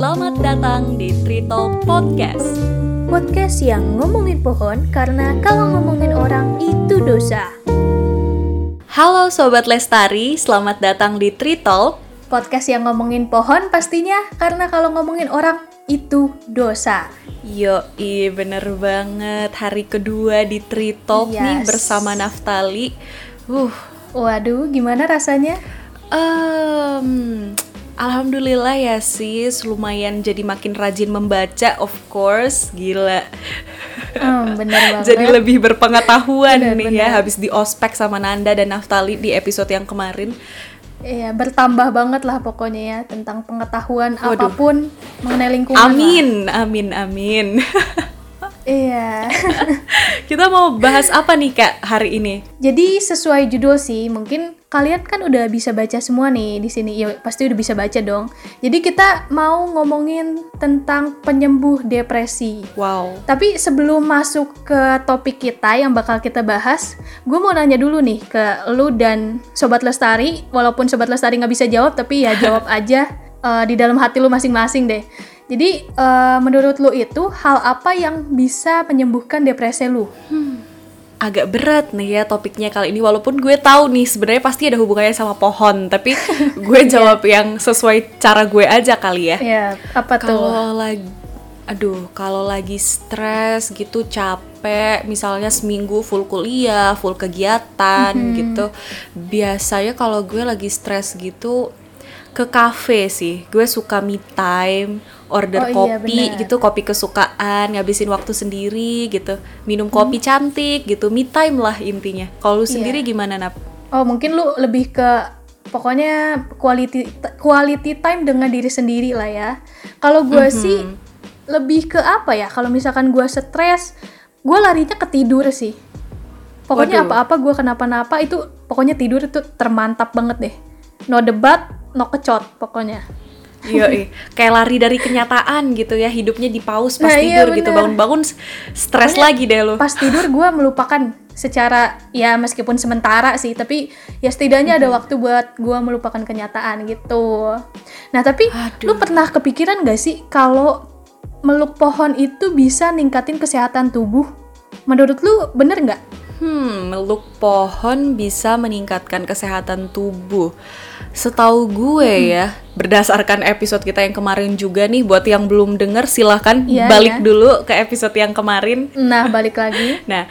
Selamat datang di Talk Podcast. Podcast yang ngomongin pohon karena kalau ngomongin orang itu dosa. Halo Sobat Lestari, selamat datang di Talk. Podcast yang ngomongin pohon pastinya karena kalau ngomongin orang itu dosa. Yo, iya bener banget. Hari kedua di Tree Talk nih Yes. bersama Naftali. Uh, Waduh, gimana rasanya? em, Alhamdulillah ya sis, lumayan jadi makin rajin membaca, of course, gila. Hmm, bener banget. Jadi lebih berpengetahuan Bener, nih ya bener. habis di ospek sama Nanda dan Naftali di episode yang kemarin. Iya, bertambah banget lah pokoknya ya tentang pengetahuan Waduh. apa pun mengenai lingkungan. lah. Amin, amin, amin. Iya. Kita mau bahas apa nih Kak hari ini? Jadi sesuai judul sih, mungkin kalian kan udah bisa baca semua nih di sini. Ya pasti udah bisa baca dong. Jadi kita mau ngomongin tentang penyembuh depresi. Wow. Tapi sebelum masuk ke topik kita yang bakal kita bahas, gue mau nanya dulu nih ke lu dan Sobat Lestari. Walaupun Sobat Lestari nggak bisa jawab, tapi ya jawab aja eh, di dalam hati lu masing-masing deh. Jadi eh, menurut lu itu hal apa yang bisa menyembuhkan depresi lu? Agak berat nih ya topiknya kali ini walaupun gue tahu nih sebenarnya pasti ada hubungannya sama pohon, tapi gue jawab yang sesuai cara gue aja kali ya. Ya, apa tuh? Kalau lagi aduh, kalau lagi stres gitu capek, misalnya seminggu full kuliah, full kegiatan Mm-hmm. gitu. Biasanya kalau gue lagi stres gitu ke cafe sih. Gue suka me time, order Oh iya, kopi benar. gitu, kopi kesukaan, ngabisin waktu sendiri gitu. Minum kopi cantik gitu, me time lah intinya. Kalau lu. Iya. sendiri gimana, Nap? Oh, mungkin lu lebih ke pokoknya quality quality time dengan diri sendiri lah ya. Kalau gue sih lebih ke apa ya? Kalau misalkan gue stres, gue larinya ke tidur sih. Pokoknya apa-apa gue kenapa-napa itu pokoknya tidur itu termantap banget deh. No debat, no kecot pokoknya. Iya, kayak lari dari kenyataan gitu ya, hidupnya di pause pas Nah, iya, tidur gitu, bener. bangun-bangun stres Pokoknya lagi deh lu. Pas tidur gue melupakan secara ya meskipun sementara sih, tapi ya setidaknya ada waktu buat gue melupakan kenyataan gitu. Nah tapi Aduh. lu pernah kepikiran gak sih kalau meluk pohon itu bisa ningkatin kesehatan tubuh? Menurut lu bener nggak? Hmm, meluk pohon bisa meningkatkan kesehatan tubuh. Setahu gue ya, berdasarkan episode kita yang kemarin juga nih, buat yang belum denger silahkan Iya, balik iya. dulu ke episode yang kemarin. Nah balik lagi, Nah,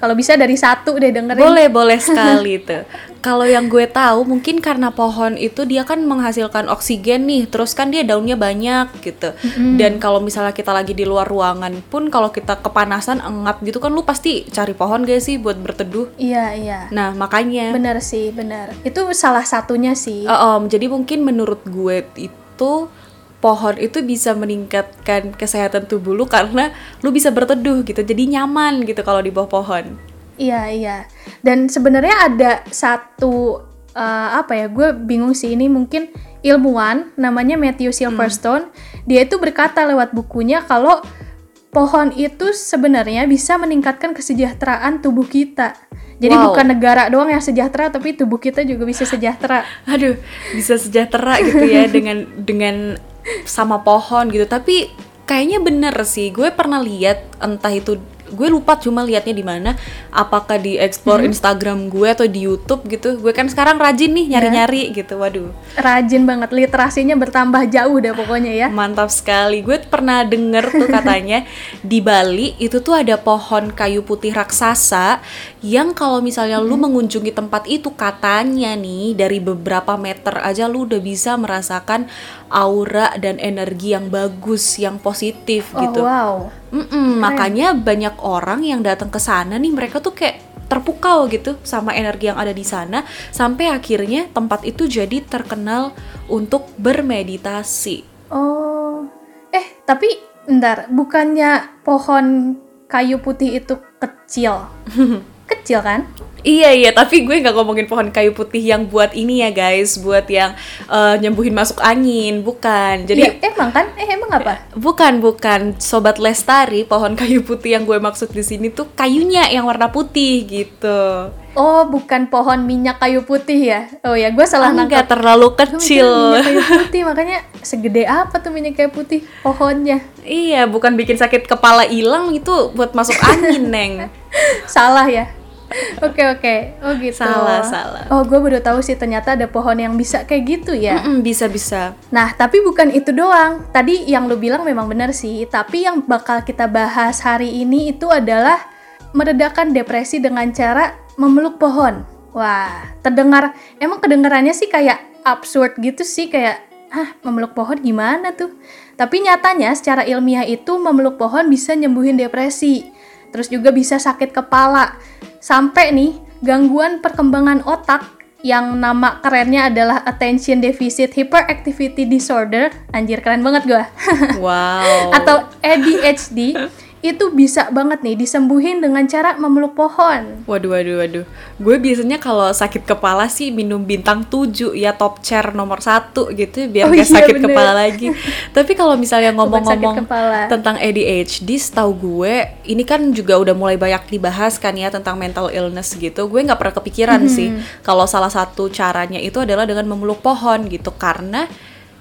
kalau bisa dari satu deh dengerin. boleh boleh sekali tuh. Kalau yang gue tahu mungkin karena pohon itu dia kan menghasilkan oksigen nih, terus kan dia daunnya banyak gitu. Dan kalau misalnya kita lagi di luar ruangan pun kalau kita kepanasan engap gitu kan lu pasti cari pohon gak sih buat berteduh. Iya iya, Nah, makanya bener sih bener. Itu salah satunya sih. Uh, um, jadi mungkin menurut gue itu pohon itu bisa meningkatkan kesehatan tubuh lu karena lu bisa berteduh gitu. Jadi nyaman gitu kalau di bawah pohon. Iya iya. Dan sebenarnya ada satu eh, apa ya? Gue bingung sih ini mungkin ilmuwan namanya Matthew Silverstone. Dia itu berkata lewat bukunya kalau pohon itu sebenarnya bisa meningkatkan kesejahteraan tubuh kita. Jadi Wow. bukan negara doang yang sejahtera, tapi tubuh kita juga bisa sejahtera. Aduh, bisa sejahtera gitu ya dengan dengan sama pohon gitu. Tapi kayaknya bener sih. Gue pernah lihat entah itu gue lupa cuma liatnya di mana apakah di explore Instagram gue atau di YouTube gitu gue kan sekarang rajin nih nyari-nyari gitu waduh Rajin banget, literasinya bertambah jauh deh pokoknya ya. Mantap sekali. Gue pernah denger tuh katanya di Bali itu tuh ada pohon kayu putih raksasa yang kalau misalnya lu mengunjungi tempat itu katanya nih dari beberapa meter aja lu udah bisa merasakan aura dan energi yang bagus, yang positif Oh gitu. wow. Makanya banyak orang yang datang ke sana nih mereka tuh kayak terpukau gitu sama energi yang ada di sana sampai akhirnya tempat itu jadi terkenal untuk bermeditasi. Oh, eh tapi ntar bukannya pohon kayu putih itu kecil, kecil kan? Iya iya, tapi gue nggak ngomongin pohon kayu putih yang buat ini ya guys, buat yang eh, nyembuhin masuk angin, bukan. Jadi Iya, emang kan? Eh emang apa? bukan bukan sobat lestari pohon kayu putih yang gue maksud di sini tuh kayunya yang warna putih gitu. Oh, bukan pohon minyak kayu putih ya? Oh ya, gue salah Enggak nangkap. terlalu kecil. minyak kayu putih, makanya segede apa tuh minyak kayu putih pohonnya? Iya, bukan bikin sakit kepala hilang itu buat masuk angin, Neng. salah ya? Oke oke, oh gitu. Salah, salah. Oh, gue baru tahu sih ternyata ada pohon yang bisa kayak gitu ya. Mm-mm, bisa-bisa. Nah, tapi bukan itu doang. Tadi yang lu bilang memang benar sih, tapi yang bakal kita bahas hari ini itu adalah meredakan depresi dengan cara memeluk pohon. Wah, terdengar emang kedengarannya sih kayak absurd gitu sih kayak ah memeluk pohon gimana tuh? Tapi nyatanya secara ilmiah itu memeluk pohon bisa nyembuhin depresi. Terus juga bisa sakit kepala. Sampai nih gangguan perkembangan otak yang nama kerennya adalah attention deficit hyperactivity disorder. Anjir keren banget gua. Wow. Atau ADHD itu bisa banget nih disembuhin dengan cara memeluk pohon. Waduh, waduh, waduh. Gue biasanya kalau sakit kepala sih minum bintang 7 ya top chair nomor satu gitu biar Oh gak iya, sakit bener. kepala lagi. Tapi kalau misalnya ngomong-ngomong tentang ADHD, setahu gue ini kan juga udah mulai banyak dibahas kan ya tentang mental illness gitu. Gue nggak pernah kepikiran Mhm. sih kalau salah satu caranya itu adalah dengan memeluk pohon gitu karena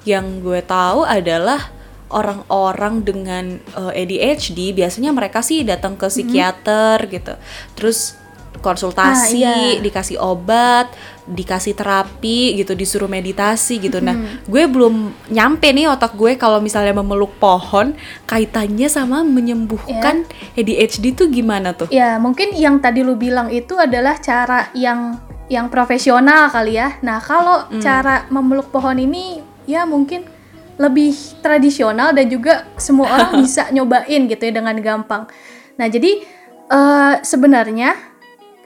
yang gue tahu adalah orang-orang dengan eh, ADHD biasanya mereka sih datang ke psikiater gitu. Terus konsultasi, Ah, iya. dikasih obat, dikasih terapi gitu, disuruh meditasi gitu. Nah, gue belum nyampe nih otak gue kalau misalnya memeluk pohon kaitannya sama menyembuhkan ADHD tuh gimana tuh? Ya, mungkin yang tadi lu bilang itu adalah cara yang yang profesional kali ya. Nah, kalau cara memeluk pohon ini ya mungkin lebih tradisional dan juga semua orang bisa nyobain gitu ya dengan gampang. Nah, jadi eh, sebenarnya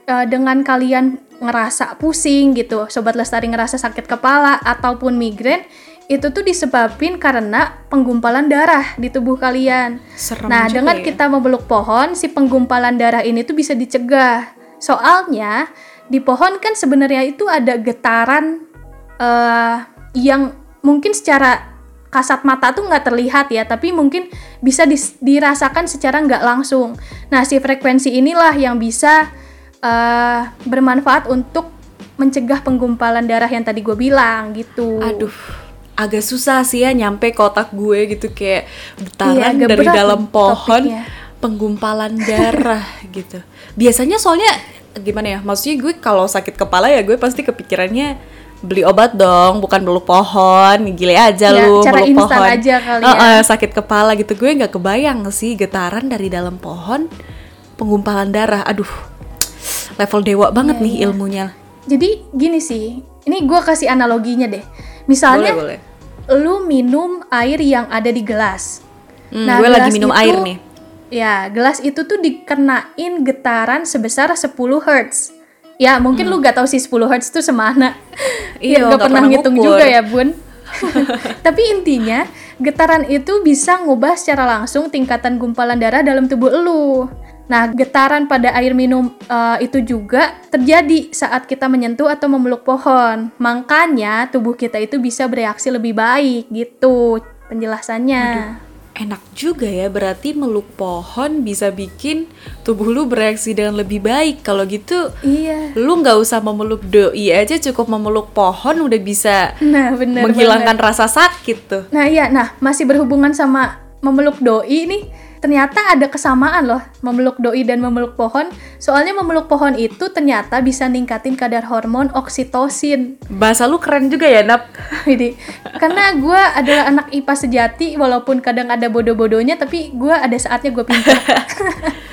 eh, dengan kalian ngerasa pusing gitu, sobat lestari ngerasa sakit kepala ataupun migrain, itu tuh disebabin karena penggumpalan darah di tubuh kalian. Serem nah, dengan ya. kita memeluk pohon, si penggumpalan darah ini tuh bisa dicegah. Soalnya di pohon kan sebenarnya itu ada getaran eh yang mungkin secara kasat mata tuh nggak terlihat ya, tapi mungkin bisa dis- dirasakan secara nggak langsung. Nah, si frekuensi inilah yang bisa eh, bermanfaat untuk mencegah penggumpalan darah yang tadi gue bilang gitu. Aduh, agak susah sih ya nyampe ke otak gue gitu kayak getaran Iya, dari dalam pohon, topiknya. penggumpalan darah gitu. Biasanya soalnya gimana ya? Maksudnya gue kalau sakit kepala ya gue pasti kepikirannya beli obat dong, bukan meluk pohon. Gile aja Ya, lu cara meluk instan pohon. aja kali ya. eh, sakit kepala gitu. Gue nggak kebayang sih getaran dari dalam pohon, penggumpalan darah. Aduh, level dewa banget Iya, nih ilmunya. Jadi gini sih, ini gue kasih analoginya deh. Misalnya boleh, boleh. lu minum air yang ada di gelas. Hmm, Nah, gue lagi gelas minum itu- air nih. Ya, gelas itu tuh dikenain getaran sebesar 10 Hz. Ya, mungkin lu gak tahu sih 10 Hz itu semana. Hmm. Iya, ya, nggak gak pernah pernah ngitung ngukur. juga ya, Bun. Tapi intinya, getaran itu bisa ngubah secara langsung tingkatan gumpalan darah dalam tubuh elu. Nah, getaran pada air minum eh, itu juga terjadi saat kita menyentuh atau memeluk pohon. Makanya tubuh kita itu bisa bereaksi lebih baik gitu penjelasannya. Enak juga ya, berarti meluk pohon bisa bikin tubuh lu bereaksi dengan lebih baik. Kalau gitu, Iya. lu nggak usah memeluk doi aja, cukup memeluk pohon udah bisa Nah, bener menghilangkan banget. rasa sakit tuh. Nah, iya. Nah, masih berhubungan sama memeluk doi nih. Ternyata ada kesamaan loh memeluk doi dan memeluk pohon. Soalnya memeluk pohon itu ternyata bisa ningkatin kadar hormon oksitosin. Bahasa lu keren juga ya, Nap. Jadi, karena gue adalah anak IPA sejati, walaupun kadang ada bodoh-bodohnya, tapi gue ada saatnya gue pintar.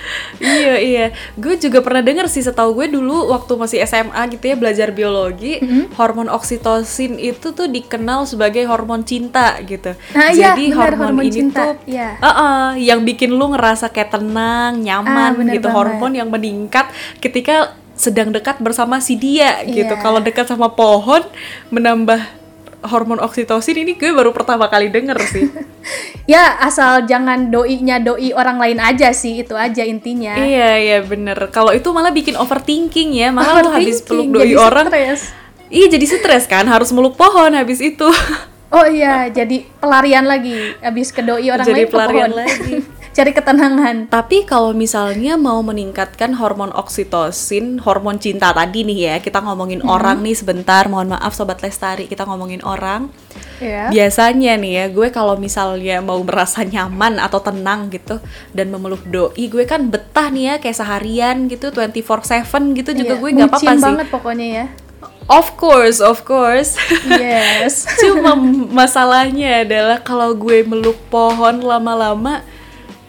iya iya gue juga pernah denger sih setahu gue dulu waktu masih SMA gitu ya belajar biologi Mm-hmm. hormon oksitosin itu tuh dikenal sebagai hormon cinta gitu Nah, iya, jadi benar, hormon, hormon ini cinta, tuh iya. uh-uh, yang bikin lu ngerasa kayak tenang nyaman Ah, bener gitu banget. hormon yang meningkat ketika sedang dekat bersama si dia gitu Iya. kalau dekat sama pohon menambah hormon oksitosin ini gue baru pertama kali denger sih ya, asal jangan doinya doi orang lain aja sih, itu aja intinya. Iya iya bener. Kalau itu malah bikin overthinking ya. Malah lu habis peluk Overthinking, doi jadi orang. stres. Iya jadi stres kan. Harus meluk pohon habis itu. Oh iya, jadi pelarian lagi. Habis ke doi orang jadi lain ke pelarian pohon. lagi. cari ketenangan. Tapi kalau misalnya mau meningkatkan hormon oksitosin, hormon cinta tadi nih ya, kita ngomongin orang nih sebentar. Mohon maaf sobat Lestari, kita ngomongin orang. Ya. Biasanya nih ya, gue kalau misalnya mau merasa nyaman atau tenang gitu dan memeluk doi, gue kan betah nih ya kayak seharian gitu 24/7 gitu juga Iya, gue nggak apa-apa sih. banget pokoknya ya. Of course, of course. Yes. Cuma masalahnya adalah kalau gue meluk pohon lama-lama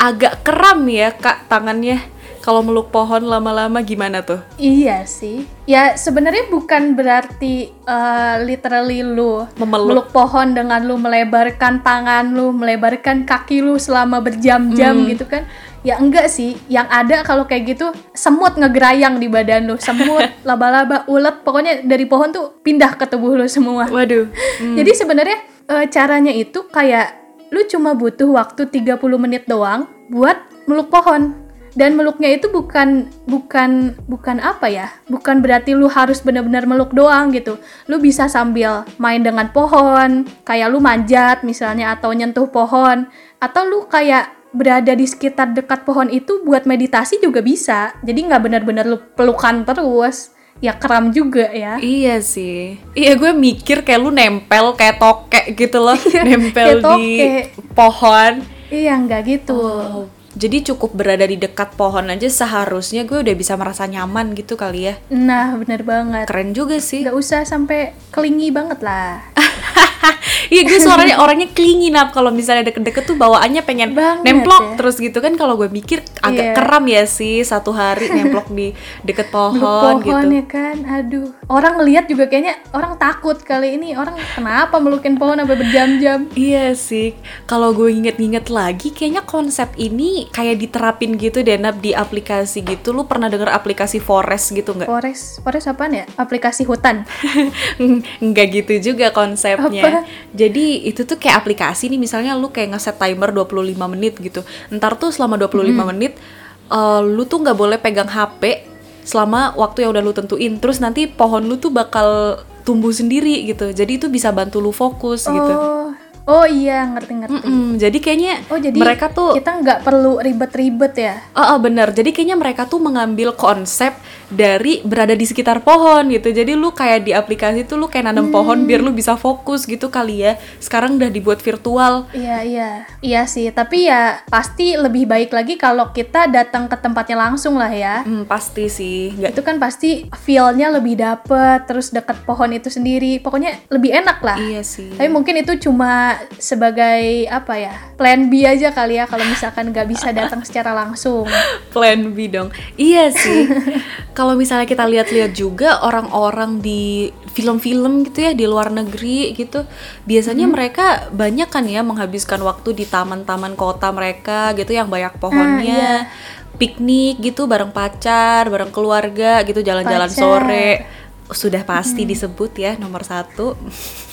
agak kram ya kak tangannya. Kalau meluk pohon lama-lama gimana tuh? Iya sih. Ya sebenarnya bukan berarti eh, literally lu Memeluk. pohon dengan lu melebarkan tangan lu, melebarkan kaki lu selama berjam-jam Hmm. gitu kan. Ya enggak sih. Yang ada kalau kayak gitu semut ngegerayang di badan lu, semut, laba-laba, ulet, pokoknya dari pohon tuh pindah ke tubuh lu semua. Waduh. Hmm. Jadi sebenarnya eh, caranya itu kayak lu cuma butuh waktu 30 menit doang buat meluk pohon. Dan meluknya itu bukan bukan bukan apa ya? Bukan berarti lu harus benar-benar meluk doang gitu. Lu bisa sambil main dengan pohon, kayak lu manjat misalnya atau nyentuh pohon atau lu kayak berada di sekitar dekat pohon itu buat meditasi juga bisa. Jadi nggak benar-benar lu pelukan terus. Ya kram juga ya. Iya sih. Iya gue mikir kayak lu nempel kayak tokek gitu loh, kayak nempel di pohon. Iya nggak gitu. Oh, jadi cukup berada di dekat pohon aja seharusnya gue udah bisa merasa nyaman gitu kali ya. Nah, bener banget. Keren juga sih. Nggak usah sampai kelingi banget lah. Iya gue suaranya orangnya klingi nap kalau misalnya deket-deket tuh bawaannya pengen Banget nemplok ya. terus gitu kan kalau gue mikir agak Iya. keram ya sih satu hari nemplok di deket pohon, Meluk pohon gitu. ya kan, aduh. Orang ngelihat juga kayaknya orang takut kali ini. Orang kenapa melukin pohon sampai berjam-jam? Iya sih, kalau gue inget-inget lagi, kayaknya konsep ini kayak diterapin gitu deh Nap, di aplikasi gitu. Lu pernah denger aplikasi Forest gitu nggak? Forest, forest apaan ya? Aplikasi hutan. Nggak gitu juga konsepnya. Apa? Jadi itu tuh kayak aplikasi nih, misalnya lu kayak ngeset timer 25 menit gitu. Ntar tuh selama 25 menit, eh, lu tuh nggak boleh pegang HP selama waktu yang udah lu tentuin. Terus nanti pohon lu tuh bakal tumbuh sendiri gitu. Jadi itu bisa bantu lu fokus gitu. Oh, iya ngerti-ngerti. Mm-mm, jadi kayaknya Oh jadi mereka tuh kita nggak perlu ribet-ribet ya? Oh, oh, bener. Jadi kayaknya mereka tuh mengambil konsep dari berada di sekitar pohon gitu. Jadi lu kayak di aplikasi tuh lu kayak nanam pohon biar lu bisa fokus gitu kali ya. Sekarang udah dibuat virtual. Iya iya iya sih. Tapi ya pasti lebih baik lagi kalau kita datang ke tempatnya langsung lah ya. Hmm, pasti sih. Nggak itu kan pasti feel-nya lebih dapet terus deket pohon itu sendiri pokoknya lebih enak lah iya sih. tapi mungkin itu cuma sebagai apa ya plan B aja kali ya kalau misalkan nggak bisa datang secara langsung Plan B dong. Iya sih. Kalau misalnya kita lihat-lihat juga orang-orang di film-film gitu ya di luar negeri gitu, biasanya mereka banyak kan ya menghabiskan waktu di taman-taman kota mereka gitu yang banyak pohonnya. Piknik gitu bareng pacar, bareng keluarga gitu jalan-jalan sore. Sudah pasti disebut ya nomor satu.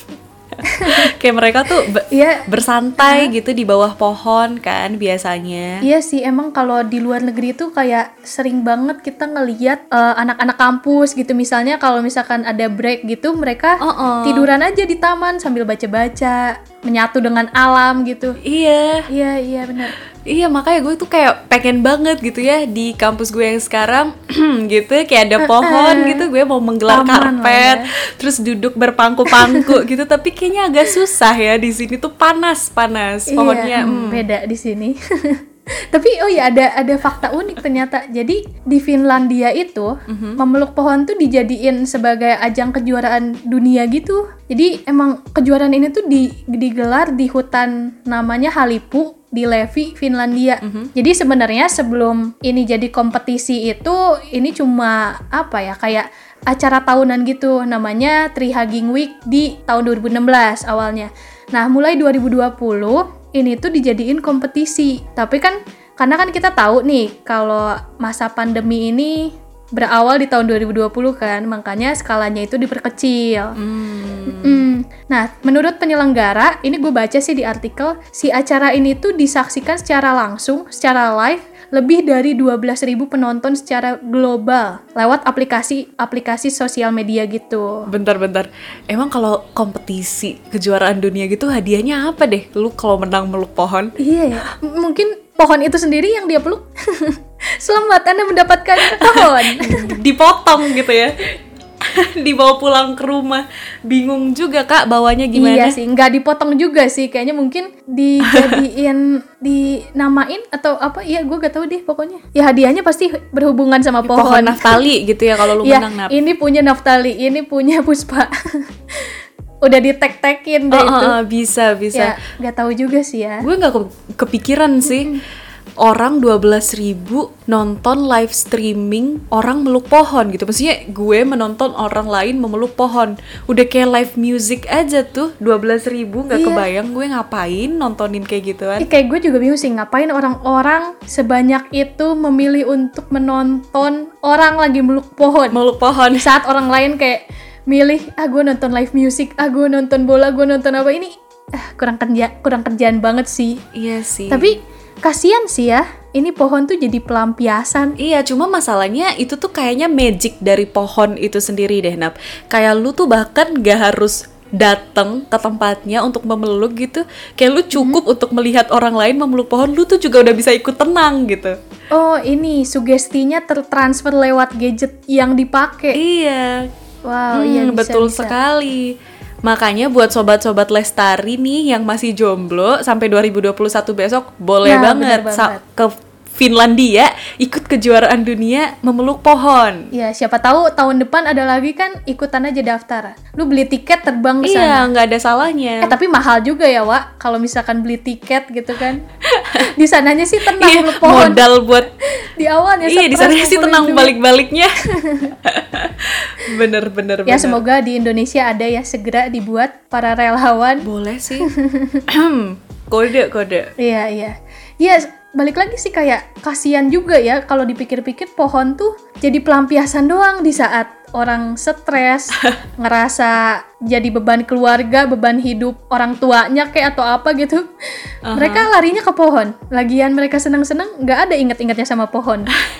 Kayak mereka tuh be- Iya bersantai gitu di bawah pohon kan biasanya. Iya sih, emang kalau di luar negeri itu kayak sering banget kita ngeliat eh, anak-anak kampus gitu misalnya kalau misalkan ada break gitu mereka tiduran aja di taman sambil baca-baca, menyatu dengan alam gitu. Iya, Iya iya benar. Iya makanya gue tuh kayak pengen banget gitu ya di kampus gue yang sekarang gitu kayak ada pohon gitu gue mau menggelar Taman lah karpet, ya. terus duduk berpangku-pangku gitu tapi kayaknya agak susah ya di sini tuh panas panas pohonnya. Iya, hmm. beda di sini. Tapi oh ya ada ada fakta unik ternyata. Jadi di Finlandia itu Mhm. memeluk pohon tuh dijadiin sebagai ajang kejuaraan dunia gitu. Jadi emang kejuaraan ini tuh di, digelar di hutan namanya Halipu di Levi, Finlandia. Mhm. Jadi sebenarnya sebelum ini jadi kompetisi itu ini cuma apa ya kayak acara tahunan gitu namanya Tri Haging Week di tahun 2016 awalnya. Nah, mulai 2020 ini tuh dijadiin kompetisi. Tapi kan karena kan kita tahu nih kalau masa pandemi ini berawal di tahun 2020 kan, makanya skalanya itu diperkecil. Hmm. Hmm. Nah, menurut penyelenggara, ini gue baca sih di artikel, si acara ini tuh disaksikan secara langsung, secara live, lebih dari 12.000 penonton secara global lewat aplikasi-aplikasi sosial media gitu. Bentar-bentar, emang kalau kompetisi kejuaraan dunia gitu hadiahnya apa deh? Lu kalau menang meluk pohon? Iya ya, M- mungkin pohon itu sendiri yang dia peluk. Selamat Anda mendapatkan pohon. dipotong gitu ya dibawa pulang ke rumah bingung juga kak bawanya gimana Iya sih, nggak dipotong juga sih. Kayaknya mungkin dijadiin, dinamain atau apa? Iya, gue gak tahu deh pokoknya. Ya hadiahnya pasti berhubungan sama pohon. pohon naftali gitu ya kalau lu Iya, menang nap ini punya Naftali, ini punya Puspa. Udah ditek-tekin deh Oh, itu. oh, oh, bisa bisa Ya, nggak tahu juga sih ya. gue nggak ke- kepikiran sih orang 12.000 ribu nonton live streaming orang meluk pohon gitu maksudnya gue menonton orang lain memeluk pohon udah kayak live music aja tuh 12.000 ribu nggak Iya. kebayang gue ngapain nontonin kayak gituan Ih, kayak gue juga bingung sih ngapain orang-orang sebanyak itu memilih untuk menonton orang lagi meluk pohon. meluk pohon Di saat orang lain kayak milih ah gue nonton live music, ah gue nonton bola, gue nonton apa ini ah, kurang kerja kurang kerjaan banget sih. iya sih Tapi kasihan sih ya, ini pohon tuh jadi pelampiasan. Iya, cuma masalahnya itu tuh kayaknya magic dari pohon itu sendiri deh, Nap. Kayak lu tuh bahkan gak harus datang ke tempatnya untuk memeluk gitu. Kayak lu cukup untuk melihat orang lain memeluk pohon, lu tuh juga udah bisa ikut tenang gitu. Oh ini sugestinya tertransfer lewat gadget yang dipakai. Iya. Wow, Hmm, iya bisa, betul bisa. sekali. Makanya buat sobat-sobat Lestari nih yang masih jomblo sampai 2021 besok boleh Nah, banget, banget. ke Finlandia ikut kejuaraan dunia memeluk pohon. Ya siapa tahu tahun depan ada lagi kan ikutan aja daftar. Lu beli tiket terbang ke sana. Iya, nggak ada salahnya. Eh tapi mahal juga ya Wak kalau misalkan beli tiket gitu kan. di sananya sih tenang Iya, pohon. modal buat Di awalnya iya di sana stres sih tenang balik-baliknya. bener bener Ya bener. semoga di Indonesia ada ya segera dibuat para relawan. boleh sih. kode kode. Iya iya. Iya balik lagi sih kayak kasihan juga ya kalau dipikir-pikir pohon tuh jadi pelampiasan doang di saat orang stres ngerasa jadi beban keluarga beban hidup orang tuanya kayak atau apa gitu mereka larinya ke pohon lagian mereka seneng-seneng nggak ada inget-ingetnya sama pohon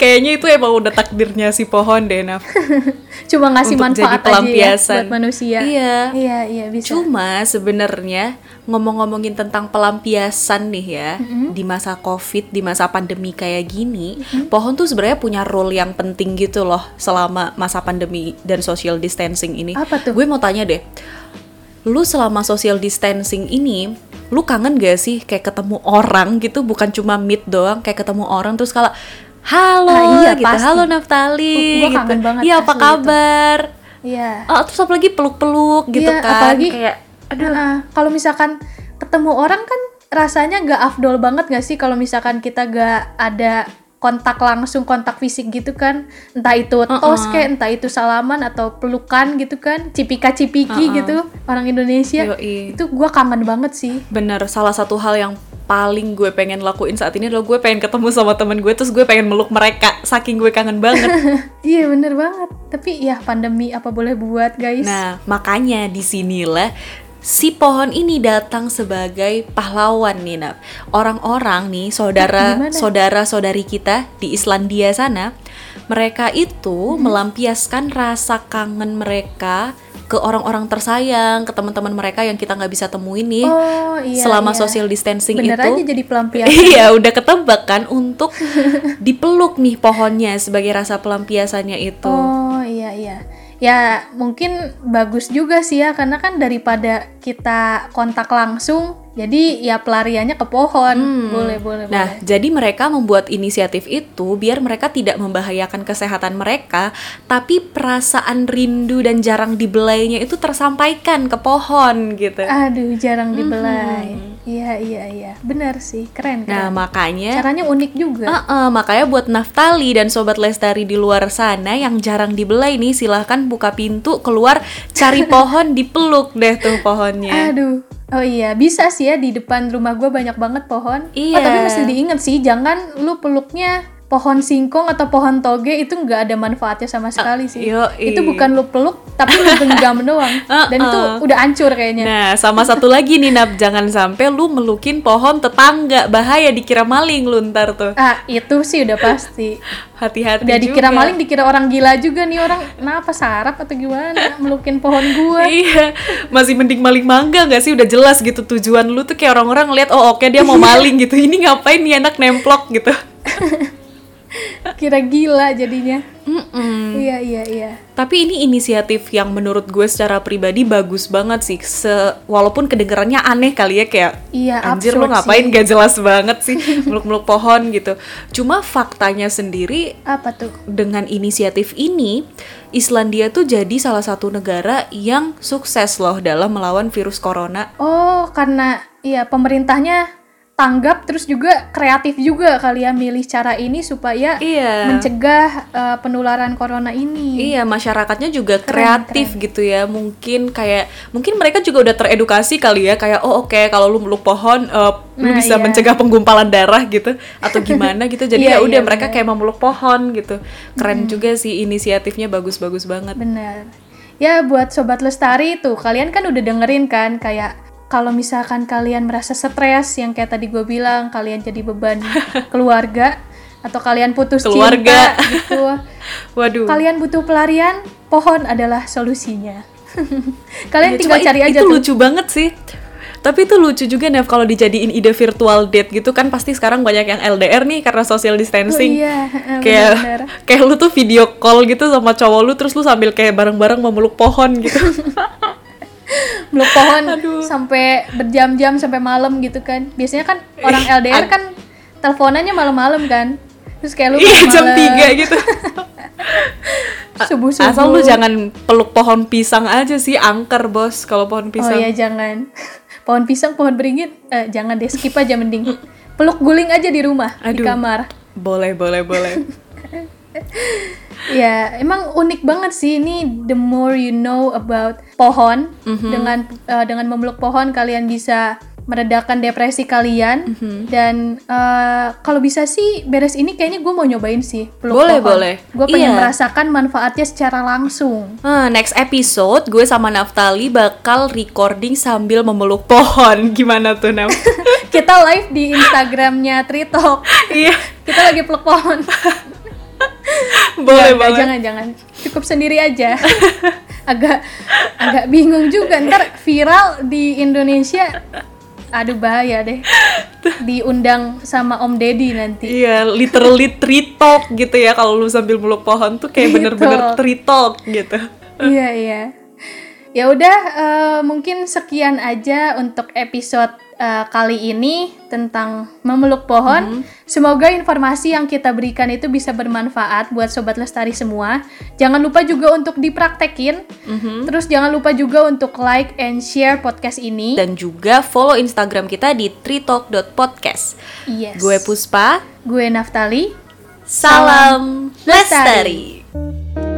Kayaknya itu emang udah takdirnya si pohon deh, Naf. cuma ngasih Untuk jadi manfaat aja ya buat manusia Iya. iya iya bisa Cuma sebenarnya ngomong-ngomongin tentang pelampiasan nih ya di masa covid, di masa pandemi kayak gini, pohon tuh sebenarnya punya role yang penting gitu loh selama masa pandemi dan social distancing ini. Apa tuh? Gue mau tanya deh, lu selama social distancing ini, lu kangen gak sih kayak ketemu orang gitu, bukan cuma meet doang, kayak ketemu orang terus kalau halo Ah, iya, gitu, pasti. halo Naftali, gua gitu. kangen banget Iya apa kabar? iya. Oh, terus apalagi peluk-peluk gitu Iya, kan, apalagi kayak Heeh, kalau misalkan ketemu orang kan rasanya gak afdol banget gak sih? Kalau misalkan kita gak ada kontak langsung kontak fisik gitu kan? Entah itu tos kayak entah itu salaman atau pelukan gitu kan? Cipika cipiki gitu orang Indonesia. Yoi. itu gua kangen banget sih. Bener, salah satu hal yang paling gue pengen lakuin saat ini adalah gue pengen ketemu sama temen gue terus gue pengen meluk mereka saking gue kangen banget. iya bener banget tapi ya pandemi apa boleh buat guys nah, makanya di sinilah si pohon ini datang sebagai pahlawan nih, Nap. Orang-orang nih, saudara gimana? saudara-saudari kita di Islandia sana, mereka itu melampiaskan rasa kangen mereka ke orang-orang tersayang, ke teman-teman mereka yang kita nggak bisa temuin nih oh iya selama iya. social distancing bener itu. aja jadi pelampiasan Iya, udah ketebak kan untuk dipeluk nih pohonnya sebagai rasa pelampiasannya itu. Oh iya iya. Ya mungkin bagus juga sih ya karena kan daripada kita kontak langsung jadi ya pelariannya ke pohon. Boleh boleh Nah, boleh. jadi mereka membuat inisiatif itu biar mereka tidak membahayakan kesehatan mereka, tapi perasaan rindu dan jarang dibelainya itu tersampaikan ke pohon gitu. Aduh jarang dibelai. Iya iya iya. Benar sih keren Nah, keren. makanya Caranya unik juga. Heeh, makanya buat Naftali dan Sobat Lestari di luar sana yang jarang dibelai nih silahkan buka pintu keluar cari pohon dipeluk deh tuh pohonnya. Aduh. Oh iya, bisa sih ya di depan rumah gue banyak banget pohon. Iya. Oh, tapi mesti diingat sih, jangan lu peluknya pohon singkong atau pohon toge itu nggak ada manfaatnya sama sekali sih. yoi. Itu bukan lu peluk tapi lu genggam doang. Dan itu Uh-uh. udah hancur kayaknya. Nah, sama satu lagi nih Nap, jangan sampai lu melukin pohon tetangga, bahaya dikira maling lu ntar tuh. Ah, itu sih udah pasti. Hati-hati Udah dikira juga. maling, dikira orang gila juga nih orang. Kenapa sarap atau gimana melukin pohon gua? Iya, masih mending maling mangga nggak sih? Udah jelas gitu tujuan lu tuh kayak orang-orang ngeliat, oh oke dia mau maling gitu. Ini ngapain nih anak nemplok gitu. Kira gila jadinya. Mm-mm. Iya, iya, iya. Tapi ini inisiatif yang menurut gue secara pribadi bagus banget sih. Se walaupun kedengerannya aneh kali ya kayak Iya, anjir lu ngapain sih. gak jelas banget sih meluk-meluk pohon gitu. Cuma faktanya sendiri Apa tuh? dengan inisiatif ini Islandia tuh jadi salah satu negara yang sukses loh dalam melawan virus corona. Oh, karena iya pemerintahnya tanggap terus juga kreatif juga kali ya milih cara ini supaya Iya. mencegah eh, penularan corona ini. Iya, masyarakatnya juga Keren, kreatif gitu ya. Mungkin kayak mungkin mereka juga udah teredukasi kali ya kayak oh oke kalau lu meluk pohon eh, lu Nah, bisa iya. mencegah penggumpalan darah gitu atau gimana gitu. Jadi Iya, ya udah iya, mereka bener. kayak memeluk pohon gitu. Keren juga sih inisiatifnya bagus-bagus banget. Benar. Ya buat sobat lestari tuh, kalian kan udah dengerin kan kayak kalau misalkan kalian merasa stres yang kayak tadi gue bilang, kalian jadi beban keluarga atau kalian putus Keluarga. cinta gitu. Waduh. Kalian butuh pelarian, pohon adalah solusinya. kalian Ya, tinggal cuma cari aja itu tuh. lucu banget sih. Tapi itu lucu juga Nev kalau dijadiin ide virtual date gitu kan pasti sekarang banyak yang LDR nih karena social Oh, distancing. iya, heeh, kayak kayak lu tuh video call gitu sama cowok lu terus lu sambil kayak bareng-bareng memeluk pohon gitu. meluk pohon Aduh. sampai berjam-jam sampai malam gitu kan. Biasanya kan orang LDR ad- kan teleponannya malam-malam kan. Terus kayak lu Iya jam 3 gitu. subuh-subuh. Asal lu jangan peluk pohon pisang aja sih, angker bos kalau pohon Oh pisang. iya jangan. Pohon pisang, pohon beringin, eh, jangan deh skip aja mending. Peluk guling aja di rumah, di Aduh. kamar. Boleh, boleh, boleh. Ya, emang unik banget sih ini the more you know about pohon Mhm. dengan eh, dengan memeluk pohon kalian bisa meredakan depresi kalian Mhm. dan eh, kalau bisa sih beres ini kayaknya gue mau nyobain sih peluk Boleh, pohon. boleh. Gue pengen Iya. merasakan manfaatnya secara langsung. Nah, next episode gue sama Naftali bakal recording sambil memeluk pohon. Gimana tuh, Nav? Kita live di Instagramnya Tritok. Iya, Kita lagi peluk pohon. boleh banget. jangan jangan. Cukup sendiri aja. Agak agak bingung juga. Ntar viral di Indonesia aduh bahaya deh. Diundang sama Om Deddy nanti. Iya, literally tree talk gitu ya. Kalau lu sambil meluk pohon tuh kayak bener-bener tree talk gitu. iya iya. Ya udah eh, mungkin sekian aja untuk episode eh, kali ini tentang memeluk pohon. Semoga informasi yang kita berikan itu bisa bermanfaat buat sobat lestari semua. Jangan lupa juga untuk dipraktekin. Terus jangan lupa juga untuk like and share podcast ini. Dan juga follow Instagram kita di treetalk.podcast. yes. Gue Puspa, gue Naftali. Salam Lestari. lestari.